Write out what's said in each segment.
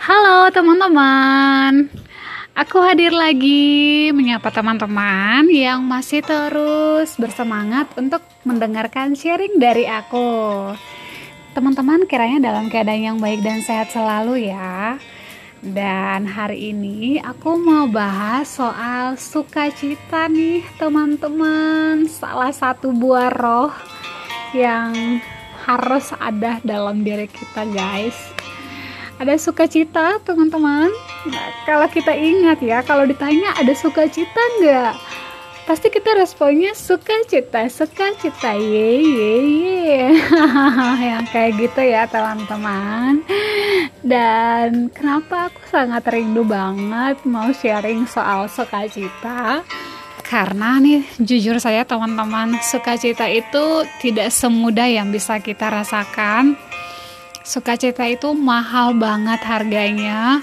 Halo teman-teman, aku hadir lagi menyapa teman-teman yang masih terus bersemangat untuk mendengarkan sharing dari aku. Teman-teman kiranya dalam keadaan yang baik dan sehat selalu ya. Dan hari ini aku mau bahas soal sukacita nih teman-teman. Salah satu buah roh yang harus ada dalam diri kita guys ada sukacita teman-teman? Nah, kalau kita ingat ya kalau ditanya ada sukacita nggak pasti kita responnya sukacita sukacita ye ye ye. Yang kayak gitu ya teman-teman. Dan kenapa aku sangat rindu banget mau sharing soal sukacita? Karena nih jujur saya teman-teman sukacita itu tidak semudah yang bisa kita rasakan Sukacita itu mahal banget harganya.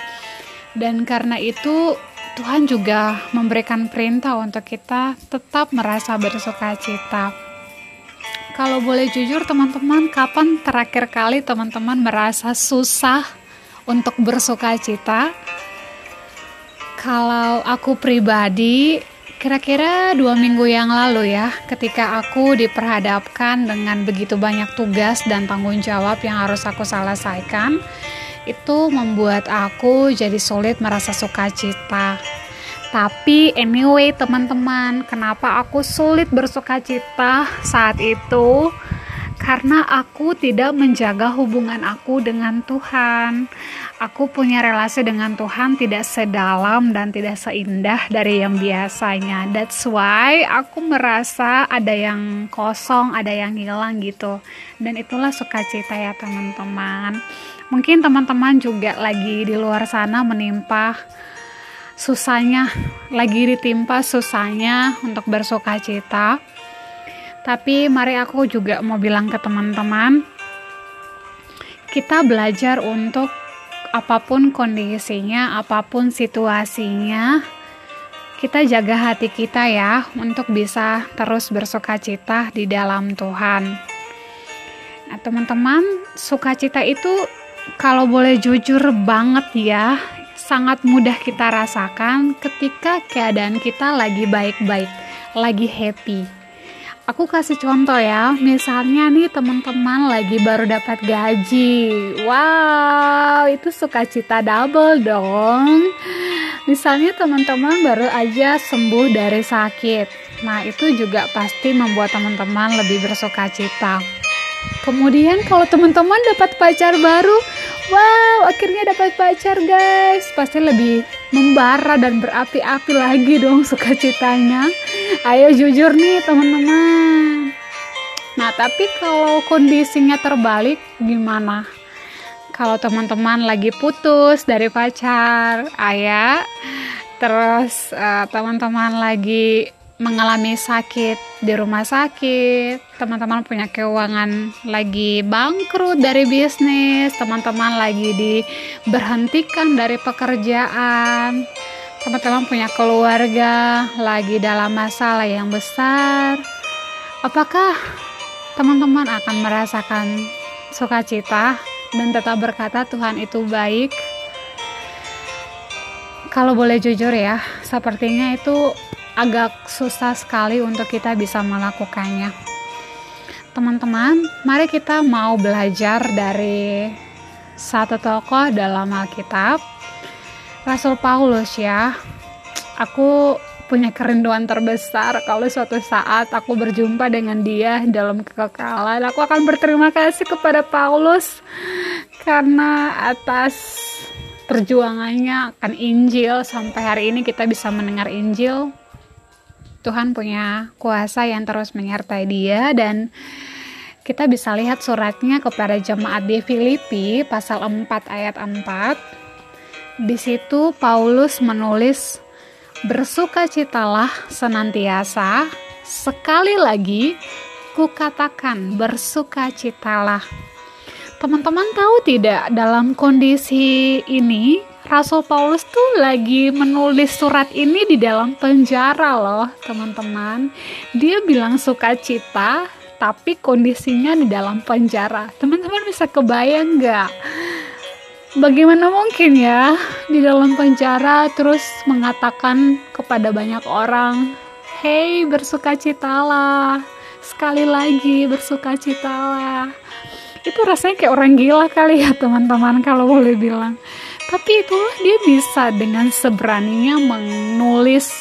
Dan karena itu Tuhan juga memberikan perintah untuk kita tetap merasa bersukacita. Kalau boleh jujur teman-teman, kapan terakhir kali teman-teman merasa susah untuk bersukacita? Kalau aku pribadi, Kira-kira dua minggu yang lalu ya, ketika aku diperhadapkan dengan begitu banyak tugas dan tanggung jawab yang harus aku selesaikan, itu membuat aku jadi sulit merasa sukacita. Tapi anyway teman-teman, kenapa aku sulit bersukacita saat itu? karena aku tidak menjaga hubungan aku dengan Tuhan. Aku punya relasi dengan Tuhan tidak sedalam dan tidak seindah dari yang biasanya. That's why aku merasa ada yang kosong, ada yang hilang gitu. Dan itulah sukacita ya teman-teman. Mungkin teman-teman juga lagi di luar sana menimpa susahnya, lagi ditimpa susahnya untuk bersukacita tapi mari aku juga mau bilang ke teman-teman, kita belajar untuk apa pun kondisinya, apa pun situasinya, kita jaga hati kita ya untuk bisa terus bersuka cita di dalam Tuhan. Nah, teman-teman, sukacita itu kalau boleh jujur banget ya, sangat mudah kita rasakan ketika keadaan kita lagi baik-baik, lagi happy Aku kasih contoh ya, misalnya nih teman-teman lagi baru dapat gaji. Wow, itu sukacita double dong. Misalnya teman-teman baru aja sembuh dari sakit. Nah, itu juga pasti membuat teman-teman lebih bersukacita. Kemudian kalau teman-teman dapat pacar baru, wow, akhirnya dapat pacar guys. Pasti lebih membara dan berapi-api lagi dong sukacitanya. Ayo jujur nih teman-teman. Nah, tapi kalau kondisinya terbalik gimana? Kalau teman-teman lagi putus dari pacar, ayah, terus uh, teman-teman lagi mengalami sakit di rumah sakit, teman-teman punya keuangan lagi bangkrut dari bisnis, teman-teman lagi diberhentikan dari pekerjaan, teman-teman punya keluarga lagi dalam masalah yang besar. Apakah teman-teman akan merasakan sukacita dan tetap berkata Tuhan itu baik? Kalau boleh jujur ya, sepertinya itu agak susah sekali untuk kita bisa melakukannya. Teman-teman, mari kita mau belajar dari satu tokoh dalam Alkitab, Rasul Paulus ya. Aku punya kerinduan terbesar kalau suatu saat aku berjumpa dengan dia dalam kekekalan. Aku akan berterima kasih kepada Paulus karena atas perjuangannya akan Injil sampai hari ini kita bisa mendengar Injil Tuhan punya kuasa yang terus menyertai dia dan kita bisa lihat suratnya kepada jemaat di Filipi pasal 4 ayat 4. Di situ Paulus menulis bersukacitalah senantiasa sekali lagi kukatakan bersukacitalah. Teman-teman tahu tidak dalam kondisi ini Rasul Paulus tuh lagi menulis surat ini di dalam penjara loh teman-teman dia bilang sukacita tapi kondisinya di dalam penjara teman-teman bisa kebayang nggak bagaimana mungkin ya di dalam penjara terus mengatakan kepada banyak orang, "Hei, bersukacitalah." Sekali lagi bersukacitalah. Itu rasanya kayak orang gila kali ya, teman-teman, kalau boleh bilang. Tapi itulah dia bisa dengan seberaninya menulis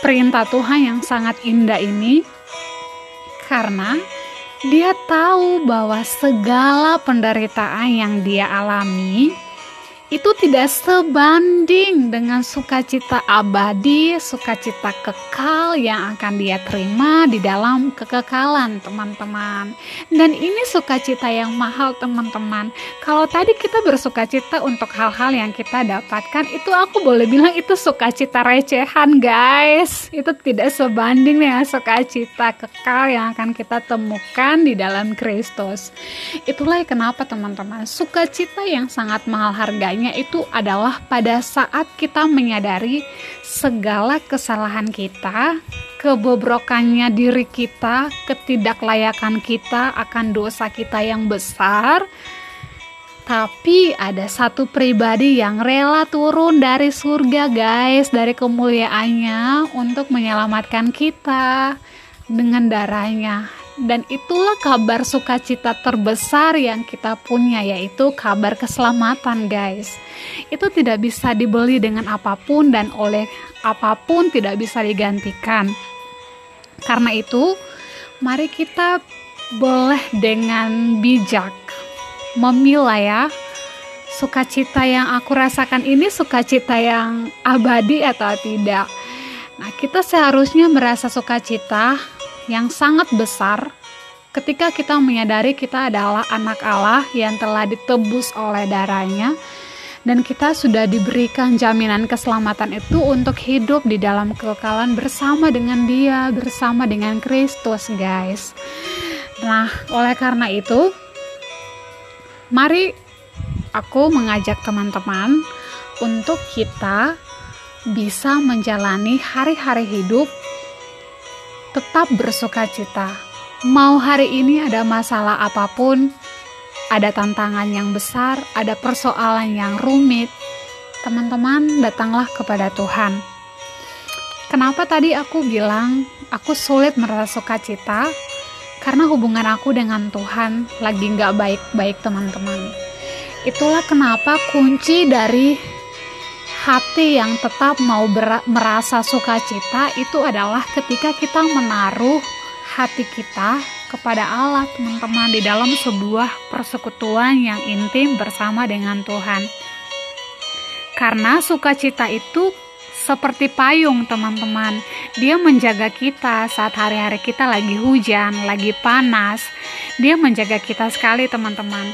perintah Tuhan yang sangat indah ini. Karena dia tahu bahwa segala penderitaan yang dia alami itu tidak sebanding dengan sukacita abadi, sukacita kekal yang akan dia terima di dalam kekekalan, teman-teman. Dan ini sukacita yang mahal, teman-teman. Kalau tadi kita bersukacita untuk hal-hal yang kita dapatkan, itu aku boleh bilang itu sukacita recehan, guys. Itu tidak sebanding dengan sukacita kekal yang akan kita temukan di dalam Kristus. Itulah kenapa, teman-teman, sukacita yang sangat mahal harganya itu adalah pada saat kita menyadari segala kesalahan kita, kebobrokannya diri kita, ketidaklayakan kita akan dosa kita yang besar. Tapi ada satu pribadi yang rela turun dari surga, guys, dari kemuliaannya untuk menyelamatkan kita dengan darahnya dan itulah kabar sukacita terbesar yang kita punya yaitu kabar keselamatan guys. Itu tidak bisa dibeli dengan apa pun dan oleh apa pun tidak bisa digantikan. Karena itu mari kita boleh dengan bijak memilah ya sukacita yang aku rasakan ini sukacita yang abadi atau tidak. Nah kita seharusnya merasa sukacita yang sangat besar ketika kita menyadari kita adalah anak Allah yang telah ditebus oleh darahnya dan kita sudah diberikan jaminan keselamatan itu untuk hidup di dalam kekekalan bersama dengan dia, bersama dengan Kristus, guys. Nah, oleh karena itu, mari aku mengajak teman-teman untuk kita bisa menjalani hari-hari hidup tetap bersuka cita. Mau hari ini ada masalah apa pun, ada tantangan yang besar, ada persoalan yang rumit, teman-teman datanglah kepada Tuhan. Kenapa tadi aku bilang aku sulit merasa sukacita? Karena hubungan aku dengan Tuhan lagi nggak baik-baik teman-teman. Itulah kenapa kunci dari hati yang tetap mau merasa sukacita itu adalah ketika kita menaruh hati kita kepada Allah, teman-teman, di dalam sebuah persekutuan yang intim bersama dengan Tuhan. Karena sukacita itu seperti payung, teman-teman. Dia menjaga kita saat hari-hari kita lagi hujan, lagi panas. Dia menjaga kita sekali, teman-teman.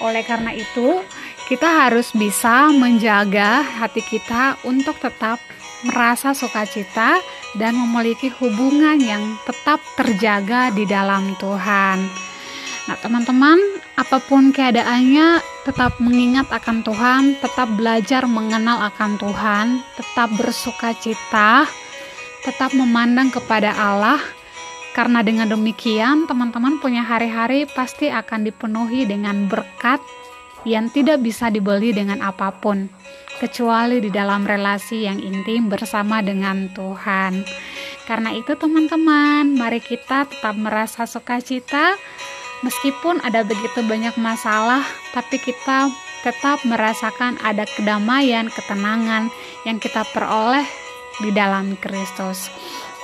Oleh karena itu, kita harus bisa menjaga hati kita untuk tetap merasa sukacita dan memiliki hubungan yang tetap terjaga di dalam Tuhan. Nah, teman-teman, apa pun keadaannya, tetap mengingat akan Tuhan, tetap belajar mengenal akan Tuhan, tetap bersukacita, tetap memandang kepada Allah. Karena dengan demikian, teman-teman punya hari-hari pasti akan dipenuhi dengan berkat yang tidak bisa dibeli dengan apa pun, kecuali di dalam relasi yang intim bersama dengan Tuhan. Karena itu, teman-teman, mari kita tetap merasa sukacita, meskipun ada begitu banyak masalah, tapi kita tetap merasakan ada kedamaian, ketenangan yang kita peroleh di dalam Kristus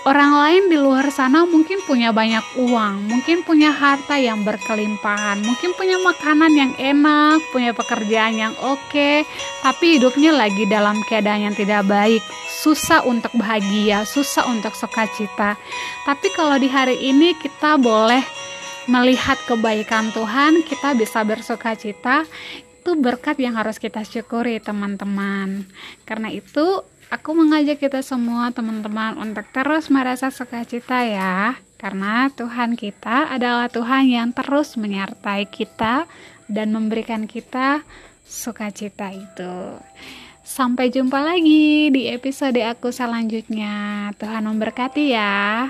orang lain di luar sana mungkin punya banyak uang, mungkin punya harta yang berkelimpahan, mungkin punya makanan yang enak, punya pekerjaan yang oke, tapi hidupnya lagi dalam keadaan yang tidak baik, susah untuk bahagia, susah untuk sukacita. Tapi kalau di hari ini kita boleh melihat kebaikan Tuhan, kita bisa bersukacita. Itu berkat yang harus kita syukuri, teman-teman. Karena itu, Aku mengajak kita semua teman-teman untuk terus merasa sukacita ya. Karena Tuhan kita adalah Tuhan yang terus menyertai kita dan memberikan kita sukacita itu. Sampai jumpa lagi di episode aku selanjutnya. Tuhan memberkati ya